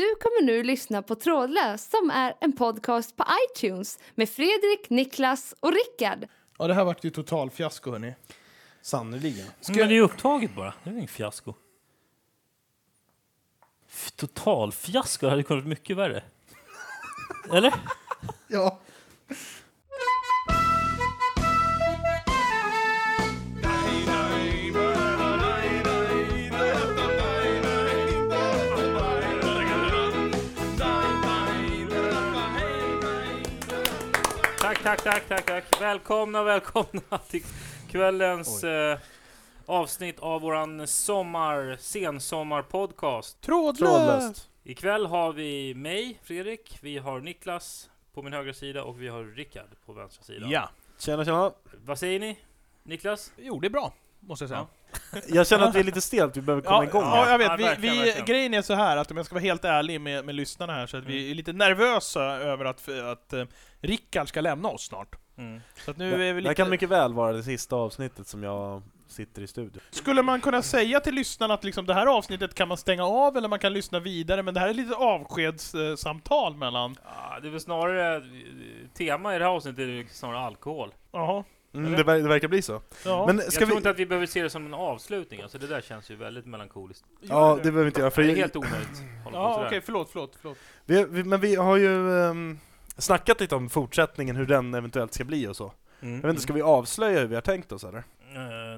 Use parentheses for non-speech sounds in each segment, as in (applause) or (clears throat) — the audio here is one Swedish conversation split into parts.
Du kommer nu lyssna på Trådlös som är en podcast på iTunes med Fredrik, Niklas och Rickard. Ja, det här vart ju total fiasko hörni. Sannerligen. Men det är ju upptaget bara. Det är inget fiasko. F- Total fiasko hade kunnat vara mycket värre. Eller? (laughs) Ja. Tack, tack, tack, tack, tack. Välkomna, välkomna (laughs) till kvällens eh, avsnitt av våran sommar, sensommarpodcast. Trådlöst! Ikväll har vi mig, Fredrik, vi har Niklas på min högra sida och vi har Rickard på vänstra sida. Ja. Tjena, tjena. Vad säger ni? Niklas? Jo, det är bra, måste jag säga. Jag känner att vi är lite stelt, vi behöver komma Ja, igång. ja, jag vet. Vi, vi, verkligen. grejen är så här att om jag ska vara helt ärlig med, med lyssnarna här så att vi är lite nervösa över att, att uh, Rickard ska lämna oss snart. Mm. Så att nu det, är vi det lite... kan mycket väl vara det sista avsnittet som jag sitter i studion. Skulle man kunna säga till lyssnarna att liksom det här avsnittet kan man stänga av eller man kan lyssna vidare, men det här är lite avskedssamtal mellan... Ja, det är väl snarare, eh, tema i det här avsnittet är snarare alkohol. Jaha. Mm, det, ver- det verkar bli så. Ja. Men Jag tror vi... inte att vi behöver se det som en avslutning, alltså det där känns ju väldigt melankoliskt. Ja, det behöver vi inte göra. För Det är helt onödigt. Ja, okej, förlåt, förlåt, förlåt. vi, vi, men vi har ju um, snackat lite om fortsättningen, hur den eventuellt ska bli och så. Mm. Jag vet inte, ska vi avslöja hur vi har tänkt oss eller?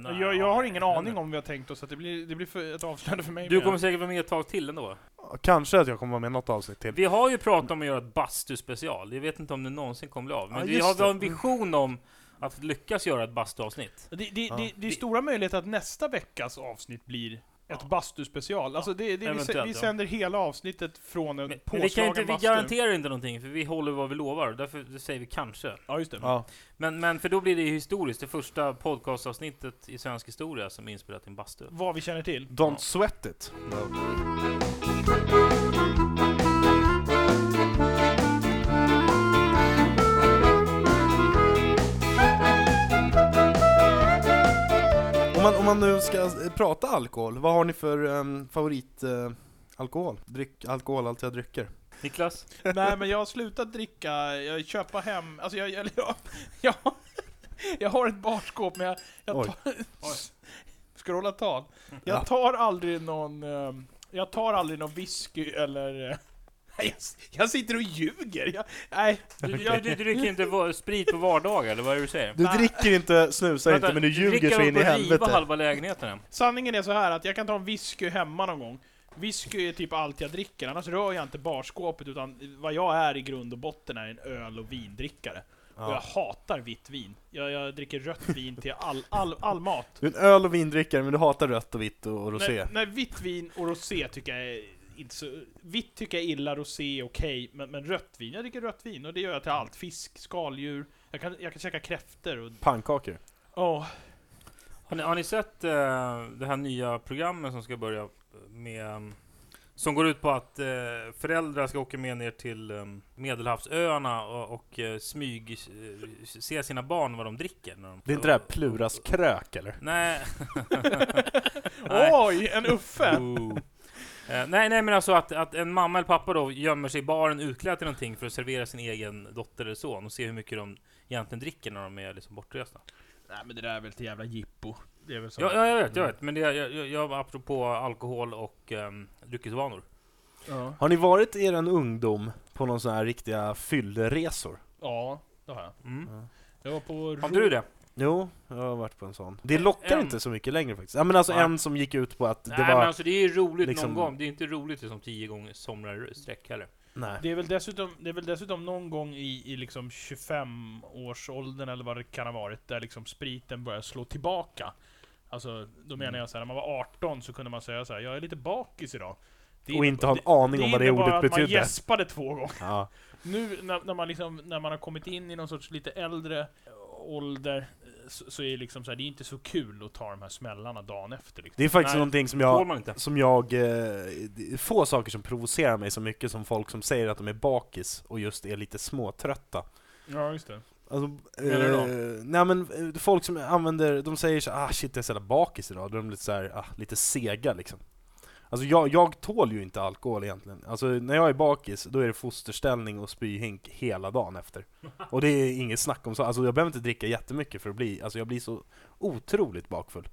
Nej, Jag, jag har ingen aning om vi har tänkt oss, att det blir, det blir för ett avslöjande för mig Du kommer säkert vara med ett tag till ändå. Kanske att jag kommer vara med något avsnitt till. Vi har ju pratat om att göra ett bastu-special. Jag vet inte om det någonsin kommer bli av. Men Ja, vi har, har en det. vision om att lyckas göra ett bastuavsnitt. Det, det, Ja. det, det är stora möjligheter att nästa veckas avsnitt blir ett Ja. bastu-special. Alltså det, det, vi, vi ja. sänder hela avsnittet från en Men, men vi, påslagen kan inte, vi garanterar inte någonting, för vi håller vad vi lovar. Därför säger vi kanske. Ja, just det. Ja. Men, men för då blir det historiskt, det första podcastavsnittet i svensk historia som är inspelat i en bastu. Vad vi känner till. Don't sweat it. Om om man nu ska prata alkohol, vad har ni för um, favorit eh, alkohol? Dryck, alkoholhaltiga drycker? Niklas? Nej, men jag har slutat dricka, jag köper hem, alltså jag, jag, jag, (laughs) jag, jag har ett barskåp men jag, jag Oj. tar, ska du hålla tal? Ja. Jag tar aldrig någon, ehm, jag tar aldrig någon whisky eller eh, jag, jag sitter och ljuger! Jag, nej, Du, jag, du, du dricker inte sprit på vardagar, eller vad är det du säger? Du dricker inte, snusar inte, men du ljuger så in i helvete. halva lägenheten sanningen är så här att jag kan ta en whisky hemma någon gång. Whisky är typ allt jag dricker, annars rör jag inte barskåpet utan vad jag är i grund och botten är en öl och vindrickare. Och jag Ja. hatar vitt vin. Jag, jag dricker rött vin till all, all, all mat. Du är en öl och vindrickare, men du hatar rött och vitt och, och rosé. Nej, nej, vitt vin och rosé tycker jag är inte så... Vitt tycker jag illa, rosé är okej, men, men rött vin, jag dricker rött vin och det gör jag till allt. Fisk, skaldjur, jag kan, jag kan käka kräftor och... Pannkakor. Åh, Har ni, har ni sett eh, det här nya programmet som ska börja med... um, Som går ut på att eh, föräldrar ska åka med ner till um, Medelhavsöarna och, och eh, smyg eh, se sina barn vad de dricker. När de, Det är inte det här Pluras krök eller? Nej. (laughs) Nej. Oj, en Uffe! Eh, nej, nej, men alltså att, att en mamma eller pappa då gömmer sig i baren utklädd till någonting för att servera sin egen dotter eller son och se hur mycket de egentligen dricker när de är liksom bortresta. Nej men det där är väl ett jävla jippo. Det är väl så. Ja, ja, jag vet, jag vet. Men det, jag, jag, jag apropå alkohol och um, dryckesvanor. Ja. Har ni varit i er ungdom på någon sån här riktiga fyllresor? ja, det har jag. Mm. Jag var på... Har du det? Jo, jag har varit på en sån. Det lockar En. inte så mycket längre faktiskt. Ja men alltså Nej. en som gick ut på att det Nej, var... men alltså det är ju roligt liksom- någon gång. Det är inte roligt liksom tio gånger somrar i sträck heller. Nej. Det är väl dessutom, det är väl dessutom någon gång i, i liksom 25-årsåldern eller vad det kan ha varit, där liksom spriten börjar slå tillbaka. Alltså, då menar Mm. jag så här, när man var 18 så kunde man säga så här, jag är lite bakis idag. Det Och inte ha en aning om vad det innebar ordet att man betydde. gäspade två gånger. Ja. Nu när, när, man liksom, när man har kommit in i någon sorts lite äldre ålder, så, så är det liksom så här, det är inte så kul att ta de här smällarna dagen efter. Liksom. Det är faktiskt Nej, någonting som jag... Som jag... Eh, få saker som provocerar mig så mycket som folk som säger att de är bakis och just är lite småtrötta. Ja, just det. Alltså, eh, nej men eh, folk som använder, de säger så ah shit jag är så bakis idag, då är de lite så här, ah, lite sega liksom. Alltså jag, jag tål ju inte alkohol egentligen. Alltså när jag är bakis, då är det fosterställning och spyhink hela dagen efter. Och det är inget snack om så. Alltså jag behöver inte dricka jättemycket för att bli, alltså jag blir så otroligt bakfull.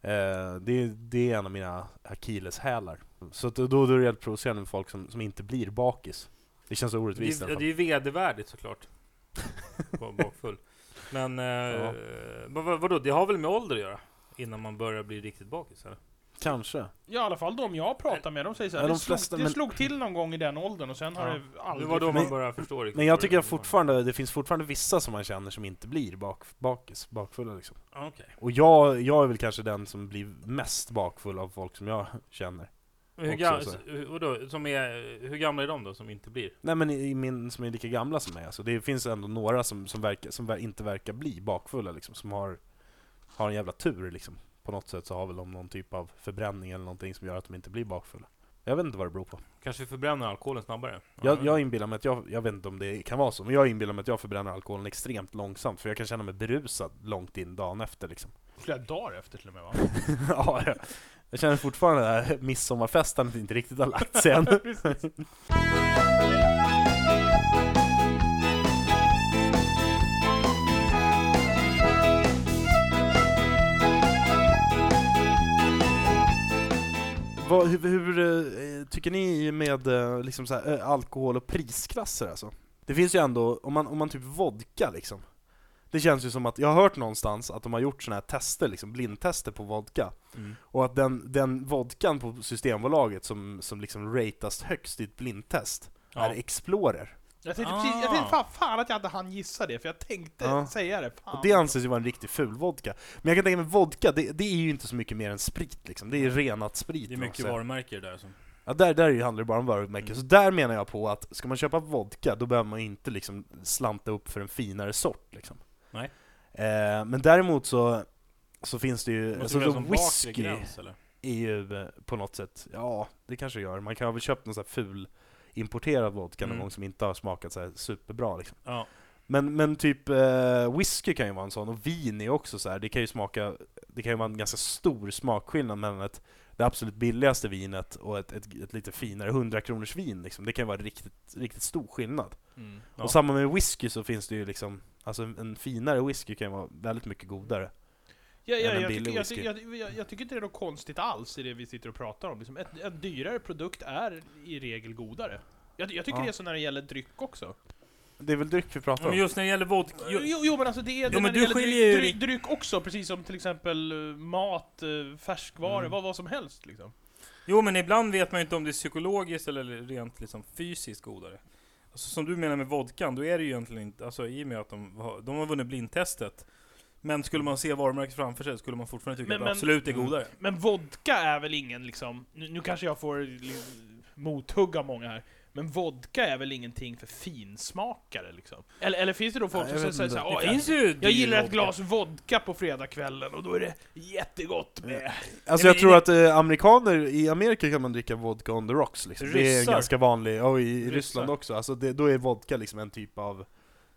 Eh, det, det är en av mina akilleshälar. Så då, då är det helt provocerande med folk som, som inte blir bakis. Det känns så Det orättvist i alla det är ju vedervärdigt såklart. (laughs) Bakfull. Men eh, vad, vad, vadå, det har väl med ålder att göra? Innan man börjar bli riktigt bakis eller? Kanske. Ja, i alla fall de jag pratar med, de säger så här, Ja, de det, slog, det men- slog till någon gång i den åldern och sen har Ja. det Det aldrig... var då Men- man började förstå riktigt. Men jag tycker det att fortfarande, det finns fortfarande vissa som man känner som inte blir bak, bakis, bakfulla liksom. Ja, Okej. Och jag, jag är väl kanske den som blir mest bakfull av folk som jag (laughs) känner. Hur, Också, ga- så. s- hur- vadå, som är, hur gamla är de då som inte blir? Nej men i, i min, som är lika gamla som mig, alltså det finns ändå några som, som, verkar, som inte verkar bli bakfulla liksom, som har, har en jävla tur liksom. På något sätt så har väl de någon typ av förbränning eller någonting som gör att de inte blir bakfulla. Jag vet inte vad det beror på. Kanske förbränner alkoholen snabbare? Jag, jag inbillar mig att jag, jag vet inte om det kan vara så, men jag inbillar mig att jag förbränner alkoholen extremt långsamt, för jag kan känna mig berusad långt in dagen efter liksom. Flera dagar efter till och med va? (laughs) ja, jag, jag känner fortfarande att midsommarfesten inte riktigt har lagt sig än. (laughs) (laughs) Vad, hur hur eh, tycker ni med eh, liksom så här, alkohol och prisklasser alltså? Det finns ju ändå, om man, om man typ vodka liksom Det känns ju som att, jag har hört någonstans att de har gjort såna här tester, liksom blindtester på vodka Mm. Och att den, den vodkan på Systembolaget som, som liksom ratas högst i ett blindtest Ja. är Explorer Jag tänkte Ah. precis, jag tänkte fan, fan att jag inte hann gissa det, för jag tänkte Ja. säga det. Fan. Och det anses ju vara en riktig ful vodka Men jag kan tänka mig, vodka, det, det är ju inte så mycket mer än sprit liksom Det är renat sprit Det är mycket sätt. varumärken där som... Ja, där, där handlar det bara om varumärke. Mm. Så där menar jag på att, ska man köpa vodka, då behöver man inte liksom slanta upp för en finare sort liksom. Nej. Eh, men däremot så, så finns det ju, alltså, det whisky gräns eller? är ju eh, på något sätt, ja det kanske gör. Man kan ha väl köpt någon sån här ful importerad vodka någon Mm. gång som inte har smakat så superbra liksom. Ja. Men, men typ eh, whisky kan ju vara en sån, och vin är också så här. det kan ju smaka, det kan ju vara en ganska stor smakskillnad mellan ett, det absolut billigaste vinet och ett, ett, ett lite finare 100 kronors vin liksom. Det kan ju vara riktigt, riktigt stor skillnad. Mm. Ja. Och samma med whisky så finns det ju liksom, alltså en, en finare whisky kan ju vara väldigt mycket godare. Ja, ja, jag, tycker, jag, jag, jag, jag tycker inte det är något konstigt alls i det vi sitter och pratar om. Liksom ett, en dyrare produkt är i regel godare. Jag, jag tycker Ja. det är så när det gäller dryck också. Det är väl dryck vi pratar Men om? just när det gäller vodka... Jo, Jo, jo men alltså det är Jo, men du skiljer dryck, dryck, dryck också, precis som till exempel eh, mat, eh, färskvaror, Mm. vad, vad som helst liksom. jo, men ibland vet man ju inte om det är psykologiskt eller rent liksom fysiskt godare. Alltså, som du menar med vodkan, då är det ju egentligen inte... Alltså i och med att de har, de har vunnit blindtestet. Men skulle man se varumärket framför sig skulle man fortfarande tycka Men- att det men- absolut är Mm. godare. Men vodka är väl ingen liksom, nu, nu kanske jag får li- mothugga många här, men vodka är väl ingenting för finsmakare liksom? Eller, eller finns det då folk Ja, som säger såhär, inte. "Åh, Det jag, finns ju jag gillar ett vodka." glas vodka på fredagskvällen och då är det jättegott med... Alltså Nej, jag tror att eh, amerikaner, i Amerika kan man dricka vodka on the rocks liksom. Det är Ryssar. ganska vanligt, och i, i Ryssar. Ryssland också. Alltså det, då är vodka liksom en typ av,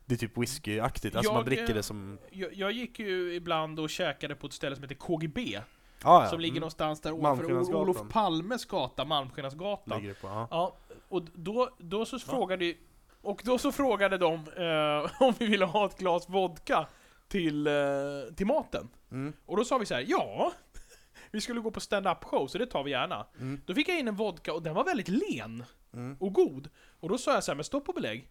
det är typ whiskyaktigt. Alltså man Jag, dricker eh, det som, Jag, jag gick ju ibland och käkade på ett ställe som heter KGB, ah, ja. som ligger mm. någonstans där ovanför. Olof Palmes gata, Malmskillnadsgatan. Ligger det på, ja. Ja, och då, då så frågade och då så frågade de eh, (laughs) om vi ville ha ett glas vodka till, eh, till maten. Mm. Och då sa vi så här: ja, (laughs) vi skulle gå på stand-up show, så det tar vi gärna. Mm. Då fick jag in en vodka och den var väldigt len Mm. och god. Och då sa jag så här, men stopp och belägg.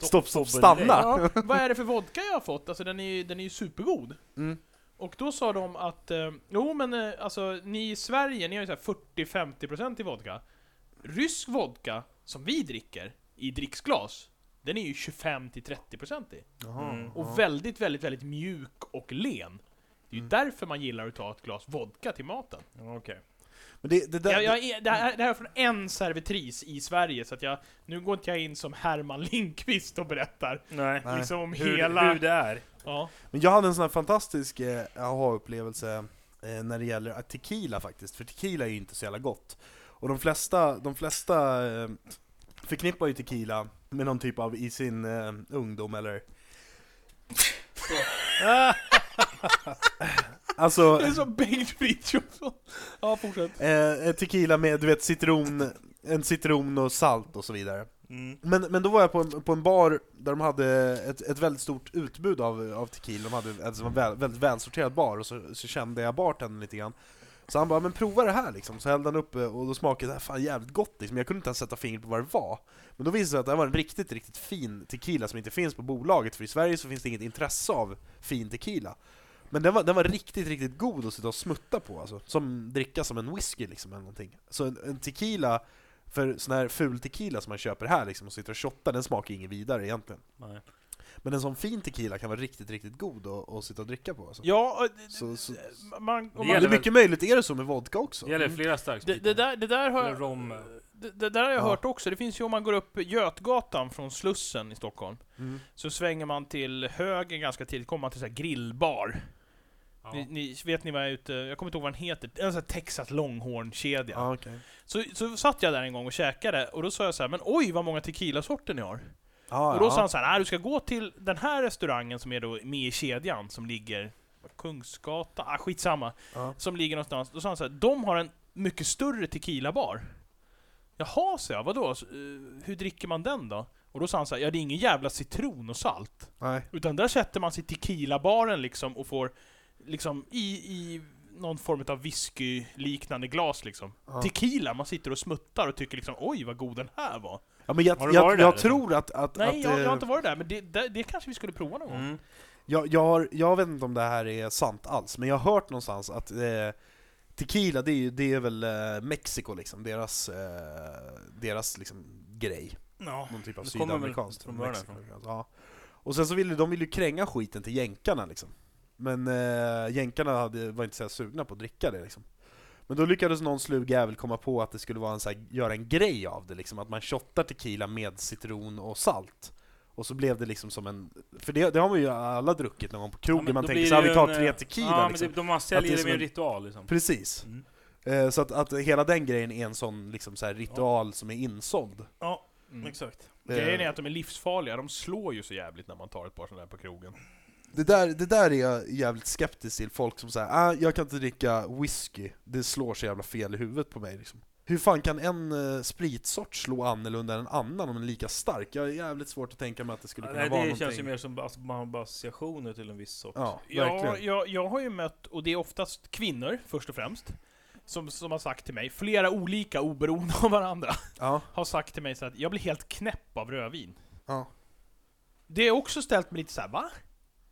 Stopp, stopp, stanna! Ja, (laughs) vad är det för vodka jag har fått? Alltså den är ju, den är ju supergod. Mm. Och då sa de att, eh, jo men eh, alltså ni i Sverige, ni har ju så här 40-50% i vodka. Rysk vodka, som vi dricker, i dricksglas, den är ju 25-30% i. Jaha, Mm. Och väldigt, väldigt, väldigt mjuk och len. Det är ju Mm. därför man gillar att ta ett glas vodka till maten. Ja, Okej. Men det, det där, Jag, jag, är- det, här, det här är från en servitris i Sverige, så att jag, nu går inte jag in som Herman Lindqvist och berättar Nej. Nej. liksom om Hur, hela... hur det är. Ja. Men jag hade en sån här fantastisk eh, aha-upplevelse eh, när det gäller eh, tequila faktiskt, för tequila är ju inte så jävla gott. Och de flesta, de flesta eh, förknippar ju tequila med någon typ av i sin eh, ungdom eller... (laughs) (laughs) Alltså, Det är som Bengt Frithiofsson. Ja, fortsätt. eh, tequila med du vet citron, en citron och salt och så vidare. Mm. Men, men då var jag på en, på en bar där de hade ett, ett väldigt stort utbud av, av tequila, de hade alltså en väl, väldigt välsorterad bar, och så, så kände jag bartendern lite grann. Så han bara 'men prova det här' liksom, så hällde han upp eh, och då smakade det här fan jävligt gott liksom. jag kunde inte ens sätta fingret på vad det var. Men då visade det sig att det här var en riktigt, riktigt fin tequila som inte finns på bolaget, för i Sverige så finns det inget intresse av fin tequila. Men den var, den var riktigt, riktigt god att sitta och smutta på alltså. Som dricka som en whisky liksom eller någonting. Så en, en tequila, för sån här ful tequila som man köper här liksom och sitter och shottar, den smakar inget vidare egentligen. Nej. Men en sån fin tequila kan vara riktigt, riktigt god att, sitta och dricka på alltså. Ja, det- Så, så, man, Det man, det är mycket möjligt är det så med vodka också. Det gäller flera det, starkspritar. det, där, det där har rom. Det, det där har jag Ja. hört också. Det finns ju om man går upp Götgatan från Slussen i Stockholm. Mm. Så svänger man till höger ganska tidigt, kommer man till så här grillbar. Ja. Ni, ni, vet ni vad jag är ute... Jag kommer inte ihåg vad den heter. En sån här Texas Longhorn-kedja. Ja, okej. Så, så satt jag där en gång och käkade, och då sa jag så här, men oj vad många tequilasorter ni har. Ja, och då ja. sa han så här, "Nej, du ska gå till den här restaurangen som är då med i kedjan, som ligger Kungsgata, ah, skitsamma. Ja. Som ligger någonstans. Då sa han så här, de har en mycket större tequilabar. Jaha, sa jag, vadå? Så, eh, hur dricker man den då? Och då sa han så här, ja det är ingen jävla citron och salt. Nej. Utan där sätter man sig i tequilabaren liksom och får liksom i, i någon form av whisky-liknande glas liksom. Ja. Tequila, man sitter och smuttar och tycker liksom oj vad god den här var. Ja, men jag, Har du jag, varit jag där, liksom? tror att... att, Nej, att jag, jag eh, har inte varit där, men det, det, det kanske vi skulle prova någon gång. Mm. Jag, jag, har, jag vet inte om det här är sant alls, men jag har hört någonstans att eh, tequila, det är, det är väl eh, Mexiko liksom, deras, eh, deras liksom, grej. Ja. Någon typ av sydamerikanskt. från Mexiko, Ja. Och sen så ville de ville ju kränga skiten till jänkarna liksom. Men eh, jänkarna hade, var inte så här sugna på att dricka det liksom. Men då lyckades någon slug jävel komma på att det skulle vara en så här, göra en grej av det liksom, att man shottar tequila med citron och salt. Och så blev det liksom som en, för det, det har man ju alla druckit någon gång på krogen, men man tänker så här, vi tar en, tre eh, tequila Ja, liksom. men det, de säljer är det med en ritual liksom. Precis. Mm. Eh, så att, att hela den grejen är en sån liksom så här ritual som är insåld. Ja, Mm. exakt. Eh, Grejen är att de är livsfarliga, de slår ju så jävligt när man tar ett par sådana där på krogen. Det där, det där är jag jävligt skeptisk till, folk som säger ah, jag kan inte dricka whisky, det slår så jävla fel i huvudet på mig liksom. Hur fan kan en uh, spritsort slå annorlunda än en annan om den är lika stark? Jag är jävligt svårt att tänka mig att det skulle kunna Nej, vara det någonting. känns ju mer som att man har bara associationer till en viss sort. Ja, Ja, jag, jag har ju mött, och det är oftast kvinnor först och främst, som, som har sagt till mig, flera olika oberoende av varandra, Ja, har sagt till mig så att jag blir helt knäpp av rödvin. ja. Det har också ställt mig lite så här, va?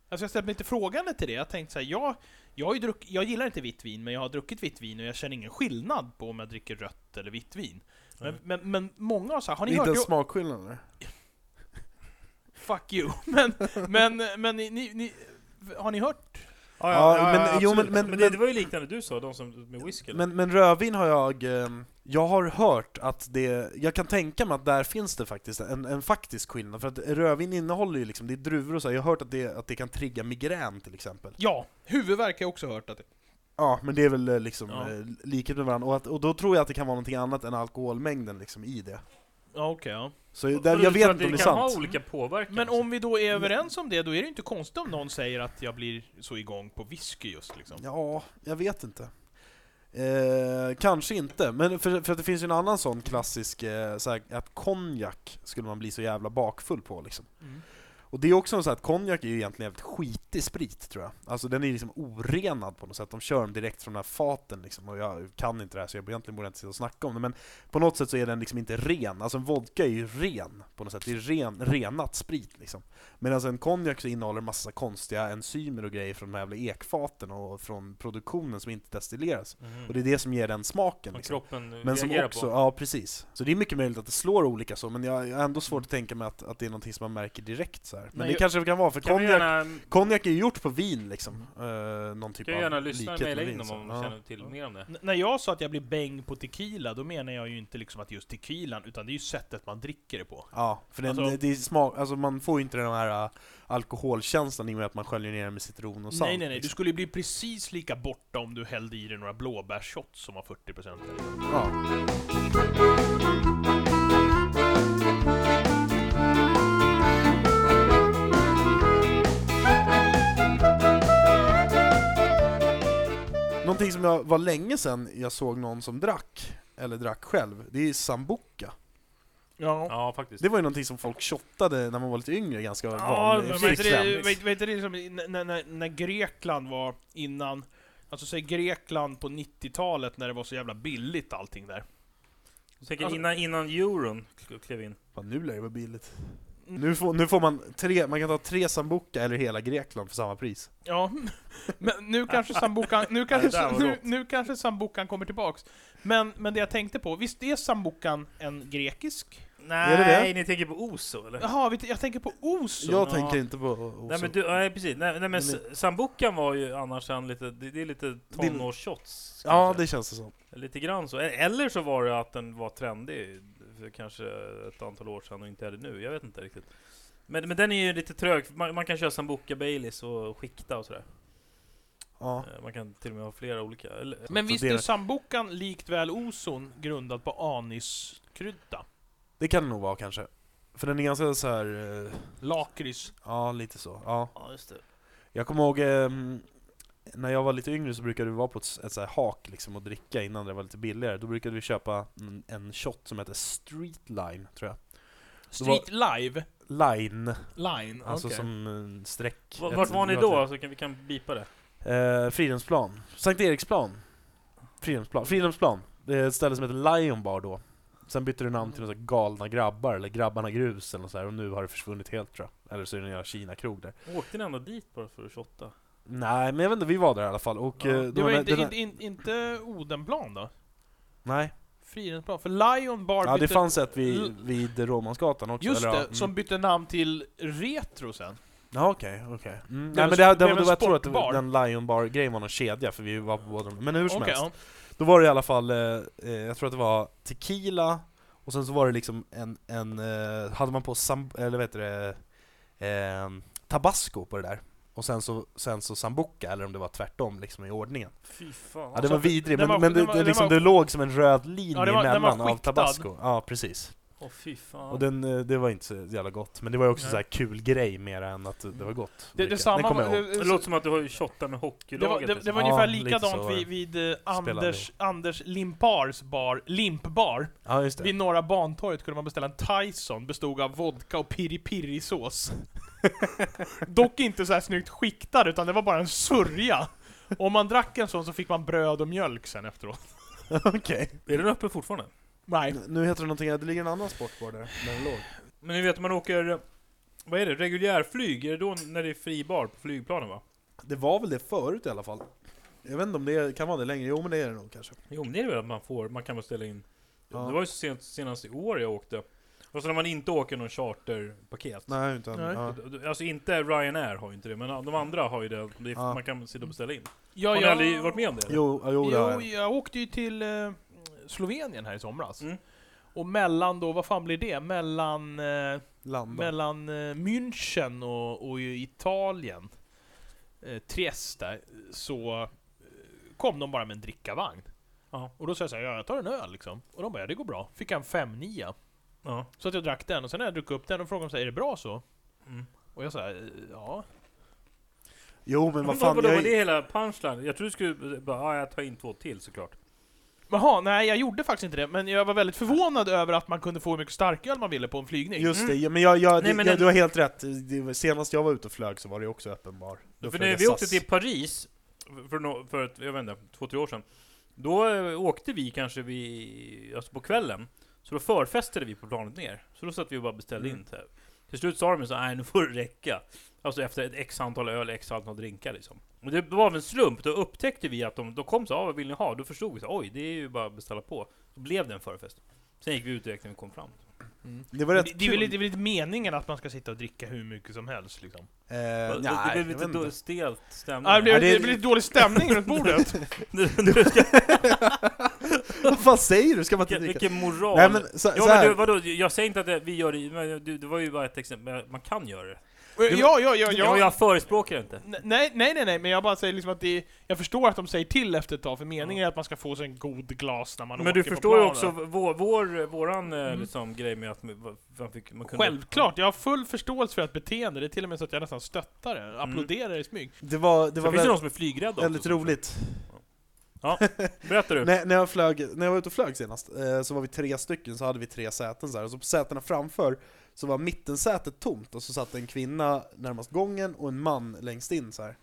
Alltså jag ställt mig lite frågande till det. Jag har tänkt så här, jag, jag, har ju druck, jag gillar inte vitt vin, men jag har druckit vitt vin och jag känner ingen skillnad på om jag dricker rött eller vitt vin. Men, men, men många har så här, har ni Inte hört... en Jag, smakskillnad eller? fuck you. (laughs) Men, men, men ni, ni, ni, har ni hört? Ja, Ja, men- jo, absolut. men- men- det, det var ju liknande du sa, de som med whisky. Men, men rödvin har jag, ehm, jag har hört att det, jag kan tänka mig att där finns det faktiskt en, en faktisk skillnad, för att rödvin innehåller ju liksom, det är druvor och så, här. jag har hört att det, att det kan trigga migrän till exempel. Ja, huvudvärk har jag också hört att det... Ja, men det är väl eh, liksom Ja. eh, likhet med varandra, och, att, och då tror jag att det kan vara någonting annat än alkoholmängden liksom i det. Ja, okej, ja. Så där, jag vet inte om det är kan ha sant. olika påverkan. Men om vi då är överens om det, då är det inte konstigt om någon säger att jag blir så igång på whisky just liksom. Ja, jag vet inte. Eh, kanske inte, men för, för att det finns ju en annan sån klassisk, eh, så här, att konjak skulle man bli så jävla bakfull på liksom. Mm. Och det är också så att konjak är ju egentligen jävligt skitig sprit tror jag. Alltså den är liksom orenad på något sätt, de kör den direkt från de här faten liksom. Och jag kan inte det här så jag egentligen borde inte sitta och snacka om det, men på något sätt så är den liksom inte ren. Alltså en vodka är ju ren på något sätt, det är ren, renat sprit liksom. Medan en konjak så innehåller massa konstiga enzymer och grejer från de här jävla ekfaten och från produktionen som inte destilleras. Mhm. Och det är det som ger den smaken Som liksom. kroppen Men som också, på. ja precis. Så det är mycket möjligt att det slår olika så, men jag jag har ändå svårt att tänka mig att, att det är någonting som man märker direkt så här. Men Nej, det kanske det kan vara, för Kan konjak, gärna, konjak är ju gjort på vin liksom. Uh, någon typ kan av gärna lyssna och mejla in om Ja. de känner till mer om det. N- när jag sa att jag blir bäng på tequila, då menar jag ju inte liksom att just tequilan, utan det är ju sättet man dricker det på. Ja, för den, Alltså- det är smak, alltså man får ju inte den här uh, alkoholkänslan i och med att man sköljer ner den med citron och salt. nej, nej, nej. Du liksom. skulle ju bli precis lika borta om du hällde i dig några blåbärsshots som har 40% eller. Ja. Som jag var länge sedan jag såg någon som drack, eller drack själv, det är sambuca. Ja. Ja, faktiskt. Det var ju någonting som folk shottade när man var lite yngre, ganska Ja, vanlig men vet du det, frekvent. vet, vet du det i- när, när, när Grekland var innan, alltså säg Grekland på 90-talet när det var så jävla billigt allting där. Jag tänker Alltså- innan, innan euron kl- klev in. Fan, nu lär det vara billigt. Nu får, nu får man tre, man kan ta tre sambuca eller hela Grekland för samma pris. Ja, (laughs) men nu kanske sambucan, nu kanske, nu, nu kanske sambucan kommer tillbaks. Men, men det jag tänkte på, visst är sambucan en grekisk? Nej, det det? ni tänker på Oso eller? Jaha, jag tänker på Oso. Jag Ja. tänker inte på Oso. Nej men du, nej precis, nej, nej men sambucan var ju annars en lite, det, det är lite tonårsshots Ja, det känns det som. Lite grann så. E- Eller så var det att den var trendig för kanske ett antal år sedan och inte är det nu. Jag vet inte riktigt. Men, men den är ju lite trög. Man, man kan köra sambuca Baileys och skikta och sådär. Ja. Eh, Man kan till och med ha flera olika. Eller, Men visst är sambucan likt väl Oson grundad på aniskrydda? Det kan det nog vara kanske. För den är ganska så här. eh, Lakrits. ja lite så. Ja. ja, just det. Jag kommer ihåg ehm, när jag var lite yngre så brukade vi vara på ett, ett så här hak liksom och dricka innan det var lite billigare. Då brukade vi köpa en, en shot som heter Street Line, tror jag. Street Live Line, Line, alltså okej. som en streck. Ett- Vart var ni då? Så kan vi kan bipa det. Eh, Fridhemsplan. Sankt Eriksplan. Fridhemsplan. Fridhemsplan. Det är ett ställe som heter Lion Bar då. Sen bytte det namn till något så här galna grabbar, eller grabbarna grus eller något så här, och nu har det försvunnit helt tror jag. Eller så är det en jävla Kina-krog där. Åkte ni ändå dit bara för att shotta? Nej, men jag vet inte, vi var där i alla fall och... Ja. eh, Det var inte, den- inte, inte, inte Odenplan då? Nej. Fridhemsplan? För Lion Bar Ja, det bytte... fanns ett vid, vid Råmansgatan också. Just eller, det, ja, mm. som bytte namn till Retro sen. Ja, okej, okej. Mm. blev Nej en men det, det, blev det, en jag tror att det, sportbar. den Lion Bar-grejen var någon kedja, för vi var på båda Men hur som Okej, helst. ja. Då var det i alla fall, eh, eh, jag tror att det var tequila, och sen så var det liksom en, en eh, hade man på sam, eller vad heter det, eh, tabasco på det där. Och sen så, sen så sambuca, eller om det var tvärtom liksom i ordningen. Fy fan. Ja, det var Alltså, vidrigt, den men, var- men det, var- det, liksom, var- det låg som en röd linje Ja, var- var emellan av tabasco. Ja, precis. Åh fy fan. Och den, eh, det var inte så jävla gott, men det var ju också Nej. så här kul grej mer än att det var gott. Det, det, samma, ihåg. det, det låter som att du har shottat med det, var, hockeylaget. det, det liksom. var Ja, ungefär likadant så var vid, vid eh, Anders, Anders Limpars bar, Limpbar. Ja, just det. Vid Norra Bantorget kunde man beställa en Tyson, bestod av vodka och piri-piri-sås. Dock inte så här snyggt skiktad, utan det var bara en sörja. Och om man drack en sån så fick man bröd och mjölk sen efteråt. (laughs) Okej. Är den uppe fortfarande? Nej. Nu heter det någonting, det ligger en annan sportbar där, där den låg. Men ni vet man åker, vad är det, reguljärflyg? Är det då när det är fri bar på flygplanen va? Det var väl det förut i alla fall. Jag vet inte om det kan vara det längre, jo men det är det nog kanske. Jo men det är väl att man får, man kan väl ställa in. Ja. Det var ju så sent, senast i år jag åkte. Och så när man inte åker någon charterpaket. Nej, utan, Nej. Ja. Alltså inte Ryanair har ju inte det, men de andra har ju det. det Ja. Man kan sitta och beställa in. Ja, har ni jag- aldrig varit med om det? eller? Jo, ja, jo, det har Jo, jag. jag åkte ju till eh, Slovenien här i somras. Mm. Och mellan då, vad fan blir det? Mellan, eh, mellan eh, München och, och Italien, eh, Trieste, så eh, kom de bara med en drickavagn. Ja. Och då sa jag såhär, ja jag tar en öl liksom. Och de bara, ja det går bra. Fick jag en 5 Ja. Så att jag drack den, och sen när jag druckit upp den och frågade de så här, är det bra så? Mm. Och jag sa, ja. Jo men vad vad fan, vadå, var jag, det hela punchline? Jag trodde du skulle bara, ja jag tar in två till såklart. Jaha, nej jag gjorde faktiskt inte det, men jag var väldigt förvånad över att man kunde få hur mycket starköl man ville på en flygning. just det, Mm. ja, men jag, jag, Nej, det, men jag, du har helt rätt. Det, var- senast jag var ute och flög så var det också öppen bar. Då För när vi åkte till Paris, för, nå- för ett, jag vet inte, två, tre år sedan. Då eh, åkte vi kanske vi, alltså på kvällen. Så då förfestade vi på planet ner. Så då satt vi och bara beställde Mm. in. Så här. Till slut sa de så nej nu får det räcka. Alltså efter ett x antal öl, x antal drinkar liksom. Och det var av en slump, då upptäckte vi att de, då kom så, ah, vad vill ni ha? Då förstod vi så, oj det är ju bara att beställa på. Då blev det en förfest. Sen gick vi ut direkt när vi kom fram. Det var Det, rätt det, är väl, det är väl inte meningen att man ska sitta och dricka hur mycket som helst liksom? Eh, det, nej, det blev lite då, stelt stämning. Ja, det, blev, Ja, det- det blev lite dålig stämning runt bordet. (laughs) (laughs) (laughs) Vad fan säger du? Ska man inte dricka? vilken moral! Nej men så, Ja så men du, vadå, jag säger inte att det, vi gör det, men du, det var ju bara ett exempel, men man kan göra det. ja, ja, ja, Ja, ja. jag förespråkar inte. Nej, nej, nej, nej, men jag bara säger liksom att det Jag förstår att de säger till efter ett tag, för meningen är att man ska få sig en god glas när man Men åker du på förstår ju också vår, vår, våran eh, Mm. liksom, grej med att man, fick, man kunde... Självklart, jag har full förståelse för ett beteende, det är till och med så att jag nästan stöttar det, applåderar i smyg. Det var, det Det var finns ju väl, de som är flygrädda väldigt också, roligt. Berätta du. (laughs) när, när, jag flög, när jag var ute och flög senast, eh, så var vi tre stycken, så hade vi tre säten så här. och så på sätena framför så var mittensätet tomt, och så satt en kvinna närmast gången och en man längst in så här.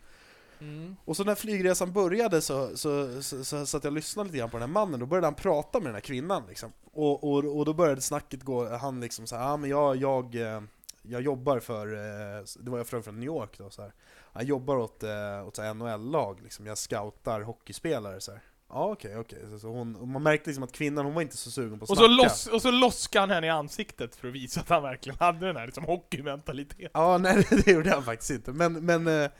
Mm. Och så när flygresan började så, så, så, så, så att jag lyssnade lite grann på den här mannen, då började han prata med den här kvinnan liksom. Och, och, och då började snacket gå, han liksom såhär, ja men jag, jag, eh, jag jobbar för, eh, det var jag från från New York då så här. Jag jobbar åt, eh, åt NHL-lag liksom, jag scoutar hockeyspelare så här. Ja okej, okej. Så hon, och man märkte liksom att kvinnan, hon var inte så sugen på att Och, snacka. så loss, och så loskade han henne i ansiktet för att visa att han verkligen hade den här liksom, hockeymentaliteten. Ja, nej (laughs) det gjorde han faktiskt inte. Men, men, eh,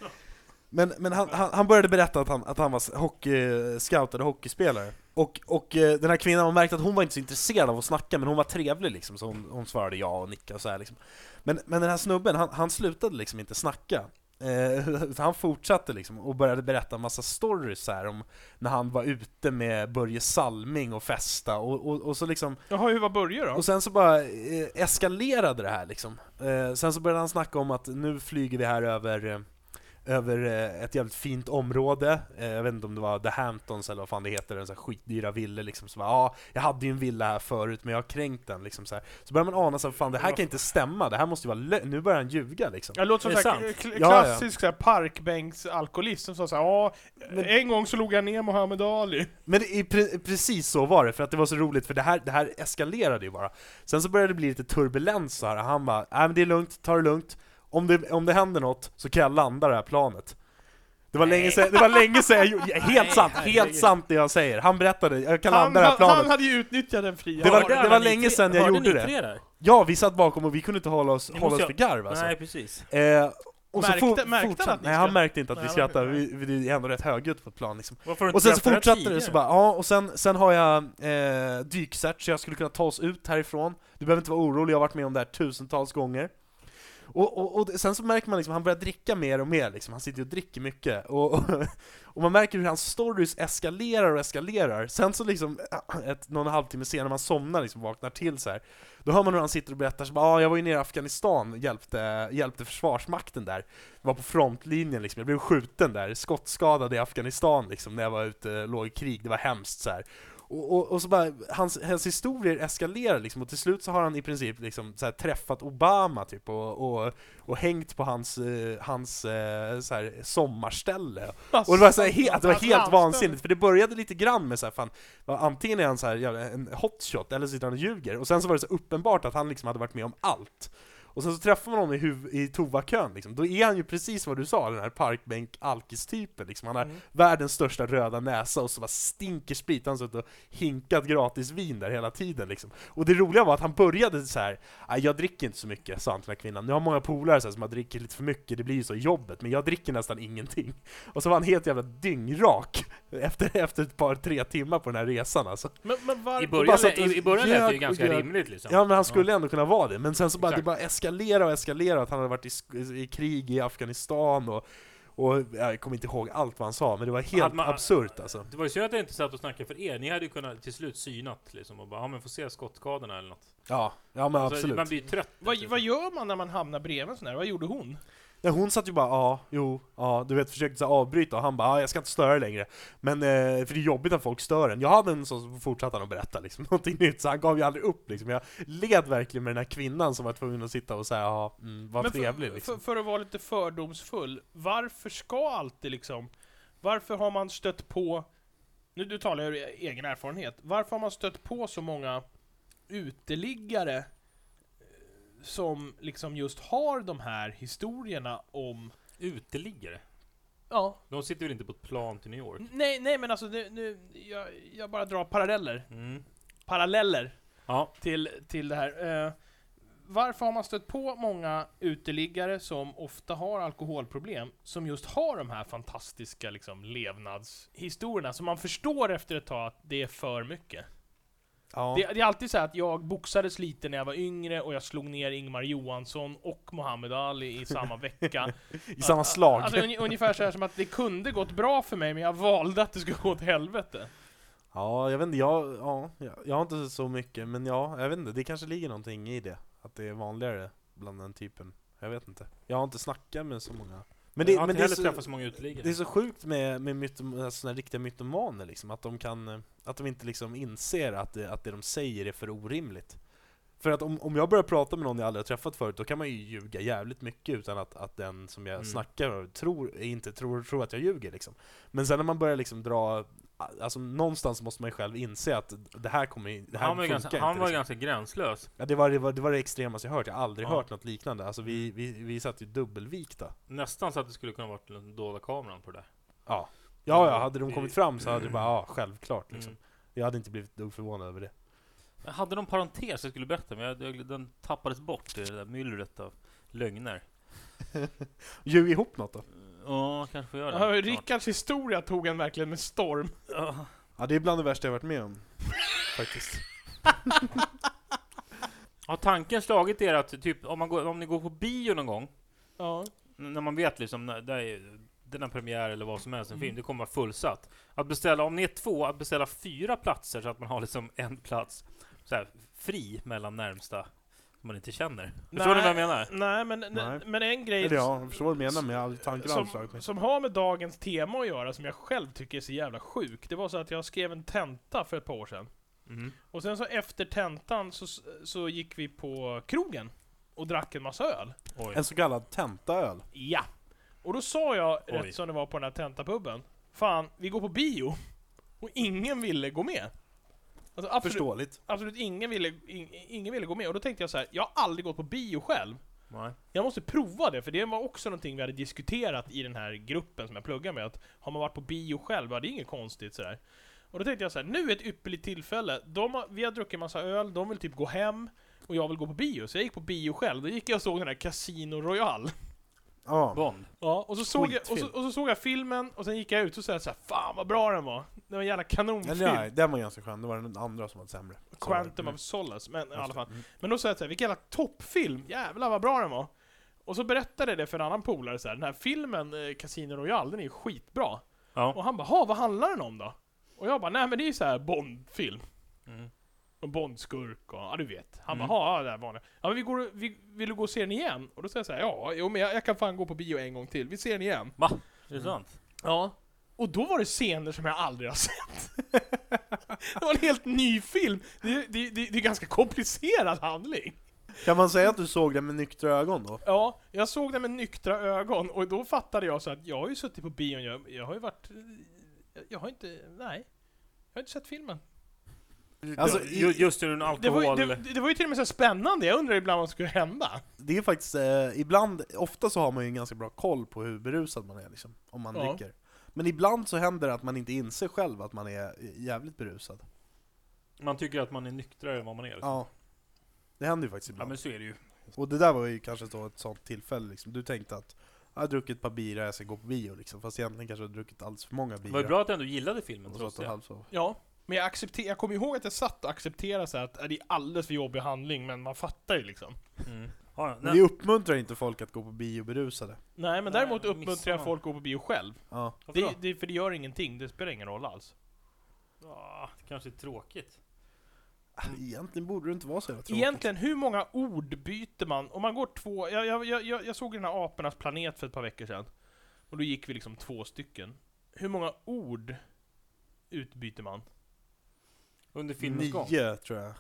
men, men han, han, han började berätta att han, att han var hockey, scoutad hockeyspelare. Och, och eh, den här kvinnan, man märkte att hon var inte så intresserad av att snacka, men hon var trevlig liksom, så hon, hon svarade ja och nickade och så här, liksom. men, men den här snubben, han, han slutade liksom inte snacka. Eh, (laughs) han fortsatte liksom och började berätta en massa stories så här om när han var ute med Börje Salming och festa och, och, och så liksom Jaha, hur var Börje då? och sen så bara eh, eskalerade det här liksom. Eh, sen så började han snacka om att nu flyger vi här över, över eh, ett jävligt fint område. Eh, jag vet inte om det var The Hamptons eller vad fan det heter, en sån här skitdyra villa liksom. Så bara, ja, jag hade ju en villa här förut men jag har kränkt den liksom så här. Så börjar man ana så här, fan det här kan inte stämma, det här måste ju vara nu börjar han ljuga liksom. Jag låter som det såhär, sant? kl- Ja, ja. klassisk såhär parkbänksalkoholist som sa såhär ja, en gång så låg jag ner Muhammad Ali. Men det, pre precis så var det, för att det var så roligt, för det här, det här eskalerade ju bara. Sen så började det bli lite turbulens så här. han bara nej men det är lugnt, ta det lugnt. Om det, om det händer något så kan jag landa det här planet. Det var länge sedan, det var länge sedan jag gjorde, (laughs) helt sant, helt sant det jag säger. Han berättade, jag kan Han, landa det här han, han planet. hade ju utnyttjat den fria Det var- det var länge sedan jag gjorde det. Ja, vi satt bakom och vi kunde inte hålla oss, hålla oss för garv alltså. Nej, precis. Eh, och så Märkte- for, märkte han fortsatte, att ni nej han märkte inte att vi skrattade, vi, vi är ändå rätt högljutt på ett plan liksom. Och sen så fortsatte det så bara, ja, och sen, sen har jag eh, dykcert så jag skulle kunna ta oss ut härifrån. Du behöver inte vara orolig, jag har varit med om det här tusentals gånger. Och, och, och sen så märker man liksom, han börjar dricka mer och mer liksom, han sitter ju och dricker mycket. Och, och, (laughs) och man märker hur hans stories eskalerar och eskalerar. Sen så liksom, (clears throat) ett, någon halvtimme senare, man somnar liksom, vaknar till så här. Då hör man hur han sitter och berättar så bara, ah, jag var ju nere i Afghanistan, hjälpte, hjälpte försvarsmakten där. Var på frontlinjen liksom, jag blev skjuten där, skottskadad i Afghanistan liksom, när jag var ute, låg i krig, det var hemskt så här. Och, och, och så bara, hans, hans historier eskalerar liksom, och till slut så har han i princip liksom så här, träffat Obama typ, och, och, och hängt på hans, eh, hans eh, så här, sommarställe. Alltså, Och det var, så här, he, det var helt landställe. vansinnigt, för det började lite grann med så här, fan, antingen är han så här, en hotshot, eller så sitter han och ljuger, och sen så var det så uppenbart att han liksom hade varit med om allt. Och sen så träffar man honom i, huv- i tovakön liksom. då är han ju precis vad du sa, den här parkbänk-alkis-typen liksom. Han har Mm. världens största röda näsa och så bara stinker sprit, han har suttit och hinkat gratis vin där hela tiden liksom. Och det roliga var att han började så här. "Nej, jag dricker inte så mycket, sa han till den här kvinnan. Jag har många polare så här, som har dricker lite för mycket, det blir ju så jobbet, men jag dricker nästan ingenting. Och så var han helt jävla dyngrak (laughs) efter, efter ett par, tre timmar på den här resan alltså. Men, men var, I bara början, och i, i början lät det ju ganska ljög. rimligt liksom. Ja men han skulle ändå kunna vara det, men sen så bara, det Exakt. bara eskalera och eskalera, att han hade varit i, i krig i Afghanistan och, och jag kommer inte ihåg allt vad han sa, men det var helt man- absurt alltså. Det var ju så att jag inte satt och snackade för er, ni hade ju kunnat till slut synat liksom och bara ja men får se skottskadorna eller något. Ja, ja men Alltså, absolut. Man blir trött. vad, liksom. vad gör man när man hamnar bredvid en sån här? Vad gjorde hon? Nej, hon satt ju bara ja, jo, ja, du vet försökte så här avbryta och han bara ja, jag ska inte störa längre. Men, eh, för det är jobbigt när folk stör en. Jag hade en sån som fortsatte att berätta liksom, (laughs) någonting nytt, så han gav ju aldrig upp liksom. Jag led verkligen med den här kvinnan som var tvungen att sitta och säga ja, mm, Men trevlig för, liksom. för, för att vara lite fördomsfull, varför ska alltid liksom... Varför har man stött på... Nu du talar jag ur egen erfarenhet. Varför har man stött på så många uteliggare som liksom just har de här historierna om... Uteliggare. Ja, De sitter väl inte på ett plan till New York? nej, nej men alltså nu, nu jag, jag bara drar paralleller. Mm. Paralleller Ja. till, till det här. Eh, varför har man stött på många uteliggare som ofta har alkoholproblem, som just har de här fantastiska liksom, levnadshistorierna, som man förstår efter ett tag att det är för mycket. Ja. Det, det är alltid så här att jag boxades lite när jag var yngre och jag slog ner Ingmar Johansson och Muhammad Ali i samma (laughs) vecka. I samma slag. Alltså un, ungefär så här som att det kunde gått bra för mig, men jag valde att det skulle gå åt helvete. Ja, jag vet inte, jag, ja, jag, jag har inte så mycket, men ja, jag vet inte, det kanske ligger någonting i det. Att det är vanligare bland den typen. Jag vet inte. Jag har inte snackat med så många Men det, jag har men inte heller så, träffat så många uteliggare. det är så sjukt med, med mytom, såna riktiga mytomaner liksom, att de kan, att de inte liksom inser att det, att det de säger är för orimligt. För att om, om jag börjar prata med någon jag aldrig har träffat förut, då kan man ju ljuga jävligt mycket utan att, att den som jag Mm. snackar med tror, inte tror, tror att jag ljuger liksom. Men sen när man börjar liksom dra, alltså någonstans måste man ju själv inse att det här kommer det här han var, ju funkar ganska, inte, han var liksom. ganska gränslös. Ja, det, var, det, var, det var det extremaste jag hört, jag har aldrig Ja. Mm. hört något liknande. Alltså vi, vi, vi satt ju dubbelvikta. Nästan så att det skulle kunna varit den dolda kameran på det där. Ja. Ja, ja, hade de kommit fram så hade det bara, ja, självklart liksom. Mm. Jag hade inte blivit dugg förvånad över det. Jag hade någon parentes jag skulle berätta, men jag, jag, den tappades bort i det där myllret av lögner. (laughs) Ljug ihop något då? Ja, kanske får göra det. Ja. Rickards historia tog en verkligen med storm. Ja. Ja, det är bland det värsta jag varit med om. (laughs) Faktiskt. (laughs) Har tanken slagit er att typ, om, man går, om ni går på bio någon gång, Ja. när man vet liksom, när, där är, den här premiär eller vad som helst, en film, Mm. det kommer vara fullsatt. Att beställa, om ni är två, att beställa fyra platser så att man har liksom en plats så här, fri mellan närmsta man inte känner. Förstår ni vad jag menar? Nej, men, Nej. men en grej Eller ja, jag förstår vad du menar hade tanken som, som har med dagens tema att göra, som jag själv tycker är så jävla sjuk. Det var så att jag skrev en tenta för ett par år sedan. Mhm. Och sen så efter tentan så, så gick vi på krogen och drack en massa öl. Oj. En så kallad tentaöl. Ja. Och då sa jag, Oj. rätt som det var på den här tentapubben, Fan, vi går på bio. Och ingen ville gå med. Alltså absolut, Förståeligt. absolut ingen ville, in, ingen ville gå med. Och då tänkte jag så här: jag har aldrig gått på bio själv. Nej. Jag måste prova det, för det var också någonting vi hade diskuterat i den här gruppen som jag pluggar med. Att har man varit på bio själv, ja, det är inget konstigt sådär. Och då tänkte jag så här: nu är ett ypperligt tillfälle. De har, vi har druckit massa öl, de vill typ gå hem. Och jag vill gå på bio, så jag gick på bio själv. Då gick jag och såg den här Casino Royale. Ja. Bond. Ja, och så, såg jag, och, så, och så såg jag filmen, och sen gick jag ut och sa så här, Fan vad bra den var! Det var en jävla kanonfilm. Eller nej, den var ganska skön. Det var den andra som var sämre. Quantum Mm. of Solace, men i alla fall. Mm. Men då sa jag såhär, vilken jävla toppfilm! Jävlar vad bra den var! Och så berättade jag det för en annan polare så här, den här filmen, eh, Casino Royale, den är ju skitbra. Ja. Och han bara, "Ha, vad handlar den om då? Och jag bara, nej men det är ju så här Bond-film. Mm. Och Bond-skurk och, ja du vet. Han Mm. bara, ha, ja, det här vanliga. Ja men vi går, vi, vill du gå och se den igen? Och då säger jag såhär, ja, jo men jag, jag kan fan gå på bio en gång till, vi ser den igen. Va? Är det sant? Ja. Och då var det scener som jag aldrig har (laughs) sett. det var en helt ny film. Det, det, det, det är ganska komplicerad handling. Kan man säga att du såg den med nyktra ögon då? Ja, jag såg det med nyktra ögon och då fattade jag så att jag har ju suttit på bion, jag, jag har ju varit... Jag har inte... Nej. Jag har inte sett filmen. Alltså, Ju- i, Just ur en Det var, alkohol... ju, det, det var ju till och med så spännande, jag undrar ibland vad som skulle hända. det är faktiskt, eh, ibland, ofta så har man ju en ganska bra koll på hur berusad man är liksom, om man Ja. dricker. Men ibland så händer det att man inte inser själv att man är jävligt berusad. Man tycker att man är nyktrare än vad man är. Liksom. Ja. Det händer ju faktiskt Ja ibland. men så är det ju. Och det där var ju kanske då ett sånt tillfälle liksom. Du tänkte att jag har druckit ett par bira, jag ska gå på bio liksom. Fast egentligen kanske jag har druckit alldeles för många Det bira. var ju bra att du ändå gillade filmen trots det. Ja. Men jag, accepter, jag kommer ihåg att jag satt och accepterade så här att äh, det är alldeles för jobbig handling, men man fattar ju liksom. Mm. Ja, Men nej. vi uppmuntrar inte folk att gå på bio berusade. Nej, men Nej, däremot missar uppmuntrar jag folk att gå på bio själv. Ja. Det, det, för det gör ingenting, det spelar ingen roll alls. Ja, det kanske är tråkigt. Egentligen borde det inte vara så jävla tråkigt. Egentligen, hur många ord byter man? Om man går två... Jag, jag, jag, jag, jag såg den här Apornas planet för ett par veckor sedan. Och då gick vi liksom två stycken. Hur många ord utbyter man? Under filmens gång. Nio tror jag.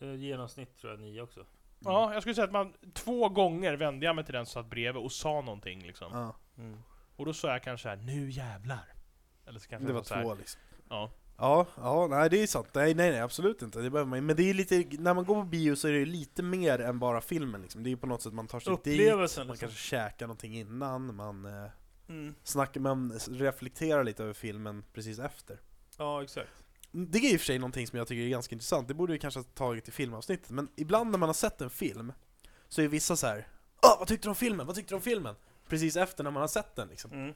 Eh, Genomsnitt tror jag nio också. Ja, jag skulle säga att man två gånger vände jag mig till den som satt bredvid och sa någonting liksom. Ja, Mm. Och då sa jag kanske här, nu jävlar. Eller så kanske det jag var sa så här, två liksom. Ja. Ja, ja, nej det är sant. Nej, nej, nej absolut inte. Det behöver man, men det är lite, när man går på bio så är det lite mer än bara filmen liksom. Det är ju på något sätt man tar sig dit, Upplevelsen man liksom. kanske käkar någonting innan, man eh, Mm. snackar, man reflekterar lite över filmen precis efter. Ja, exakt. Det är i och för sig någonting som jag tycker är ganska intressant, det borde vi kanske ha tagit i filmavsnittet, men ibland när man har sett en film så är vissa så här. Åh, vad tyckte du om filmen? Vad tyckte du om filmen? Precis efter när man har sett den liksom. Mm.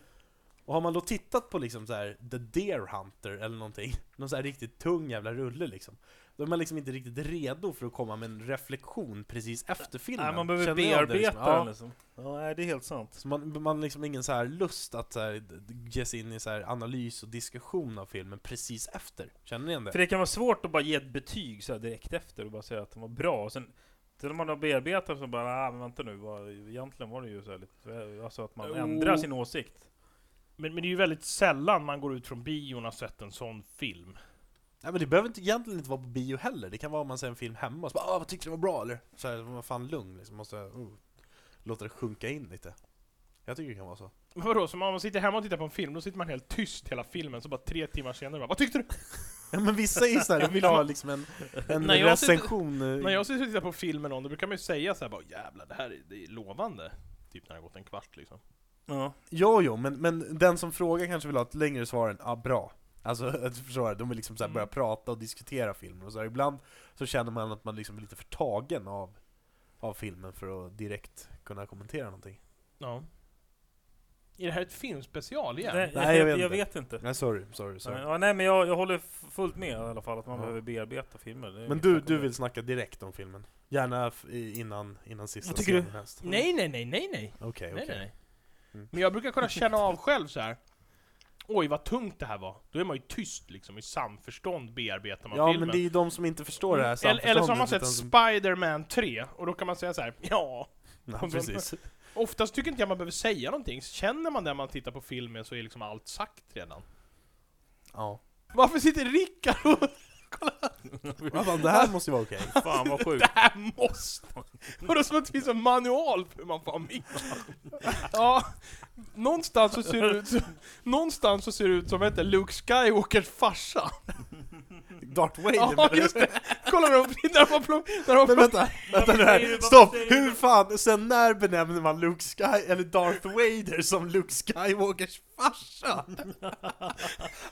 Och har man då tittat på liksom så här The Deer Hunter eller någonting, någon så här riktigt tung jävla rulle liksom, då är man liksom inte riktigt redo för att komma med en reflektion precis efter filmen. Nej, man behöver Känner bearbeta liksom? Ja. den liksom. Ja, nej, det är helt sant. Så man, har liksom ingen så här lust att så här, ge sig in i så här analys och diskussion av filmen precis efter. Känner ni igen det? För det kan vara svårt att bara ge ett betyg så direkt efter och bara säga att den var bra och sen Sen när man har bearbetat så bara, ah, men vänta nu, vad, egentligen var det ju så här lite, alltså att man Jo. ändrar sin åsikt. Men, men det är ju väldigt sällan man går ut från bion och har sett en sån film. Nej men det behöver inte, egentligen inte vara på bio heller, det kan vara om man ser en film hemma och så bara ah, vad tyckte du var bra eller? Så här, man fan lugn liksom, måste oh, låta det sjunka in lite. Jag tycker det kan vara så. Men Vadå, så om man sitter hemma och tittar på en film, då sitter man helt tyst hela filmen, så bara tre timmar senare bara, Vad tyckte du? (laughs) Ja men vissa är ju såhär, (laughs) vill ha liksom en, en När jag sitter- recension. eh, När jag sitter och tittar på film med någon, då brukar man ju säga såhär bara Jävlar, det här är, det är lovande. Typ när det har gått en kvart liksom. Ja. Jo, jo, men, men den som frågar kanske vill ha ett längre svar än ah, bra. Alltså, (laughs) du förstår, de vill liksom så här Mm. börja prata och diskutera filmen och så här. Ibland så känner man att man liksom är lite för tagen av, av filmen för att direkt kunna kommentera någonting. Ja. Är det här ett filmspecial igen? Nej, Nej, jag vet jag inte. vet inte. Nej, sorry, sorry, sorry. Ja, nej men jag, jag håller fullt med i alla fall att man Ja. behöver bearbeta filmer. Men du, du vill snacka direkt om filmen? Gärna innan, innan sista Vad tycker du? scenen helst. Nej, nej, nej, nej, nej. Okej, nej, okej. nej. Mm. Men jag brukar kunna känna av själv så här. Oj, vad tungt det här var. Då är man ju tyst liksom, i samförstånd bearbetar man Ja, filmen. men det är ju de som inte förstår det här eller, eller så har man samförståndet, sett som- Spider-Man 3, och då kan man säga så här. ja. Ja, precis. (laughs) Oftast tycker inte jag man behöver säga någonting. Känner man det när man tittar på filmen så är liksom allt sagt redan. Ja. Varför sitter Rickard och... (laughs) Ja, fan, det här måste ju vara okej. (laughs) Fan vad sjukt. Det här måste... Vadå som att det finns en manual för hur man får ha mick? Ja, någonstans så ser det ut som... Någonstans så ser det ut som, heter Luke Skywalkers farsa. Darth Vader Ja, menar du? just det! Kolla när de, när de, plock- när de Men vänta, vänta nu här, stopp! Hur fan, sen när benämner man Luke Sky, eller Darth Vader som Luke Skywalkers farsa?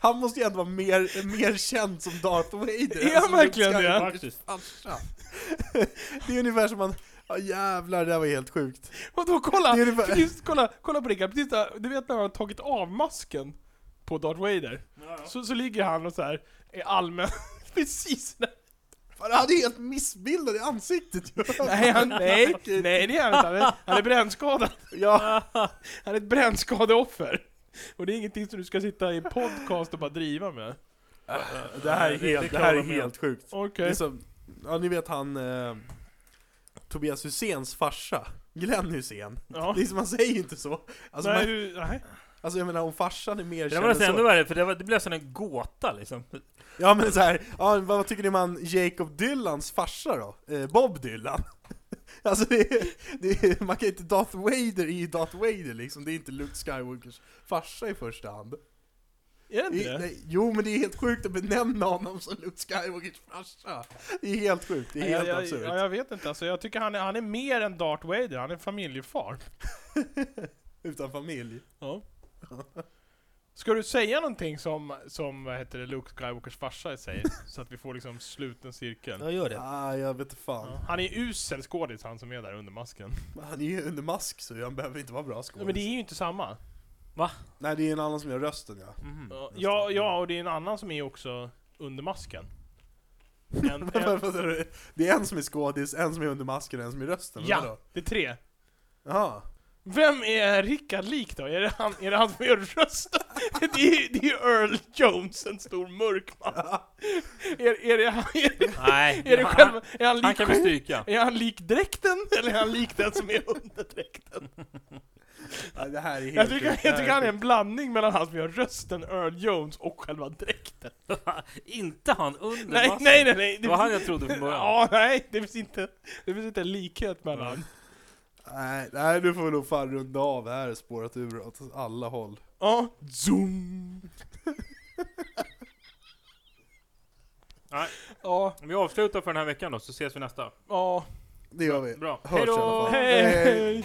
Han måste ju ändå vara mer, mer känd som Darth Vader Är än han som verkligen Luke det? Skywalkers Faktiskt. farsa. Det är ungefär som man, ja jävlar det där var helt sjukt. Vadå kolla! Det Precis, kolla, kolla på Rickard, precis där, du vet när han har tagit av masken på Darth Vader? Så, så ligger han och så här är allmän, (laughs) precis. Fan, han är helt missbildad i ansiktet ju. (laughs) Nej, han, nej, (laughs) nej det är han inte, han är, han är brännskadad. Ja, Han är ett brännskadeoffer. Och det är ingenting som du ska sitta i podcast och bara driva med. det här är helt, det här är helt sjukt. Okej. Det är som, ja ni vet han, eh, Tobias Hyséns farsa, Glenn Hysén. Ja. Det är som man säger ju inte så. Alltså, nej, man, hur, nej. alltså jag menar om farsan är mer Det var nästan ännu värre, för det, var, det blev nästan en gåta liksom. Ja men så här, ja, vad tycker ni om han Jacob Dylans farsa då? Eh, Bob Dylan? (laughs) alltså det är, det är, man kan inte, Darth Vader är ju Darth Vader liksom, det är inte Luke Skywalkers farsa i första hand. Är det inte det? nej, jo men det är helt sjukt att benämna honom som Luke Skywalkers farsa. Det är helt sjukt, det är helt jag, absurt. jag, jag vet inte, alltså, jag tycker han är, han är mer än Darth Vader, han är familjefar. (laughs) Utan familj. Ja. Ska du säga någonting som, som vad heter det, Luke Skywalkers farsa säger? (laughs) så att vi får liksom sluten cirkel. Jag gör det. Ah, jag vet inte fan. Ja. Han är usel skådis han som är där under masken. Han är ju under mask så han behöver inte vara bra skådis. Ja, men det är ju inte samma. Nej det är en annan som gör rösten ja. Mhm. Ja, Ja, ja, och det är en annan som är också under masken. (laughs) En, en, det är en som är skådis, en som är under masken och en som är rösten, ja, vadå? det är tre. Jaha. Vem är Rickard lik då? Är det han, är det han som gör rösten? (laughs) Det är, det är Earl Jones, en stor mörk man. Är, är, det, han- är, det, Nej, är det han, själv, är han han lik kan vi stryka. Är han lik dräkten, eller är han lik den som är under dräkten? (laughs) Det här är helt Jag tycker, jag tycker han är en blandning mellan han som gör rösten, Earl Jones, och själva dräkten. (laughs) inte han under Nej, masken. nej, nej, nej! Det var han jag trodde från början. (laughs) Ja, nej, det finns inte, det finns inte en likhet mellan... Nej, nej, nu får vi nog fan runda av. Det här är spårat ur åt alla håll. Ja, zoom! (laughs) Nej. Ja, Vi avslutar för den här veckan då, så ses vi nästa. ja, Det gör vi. Bra. Hörs i alla fall. hej!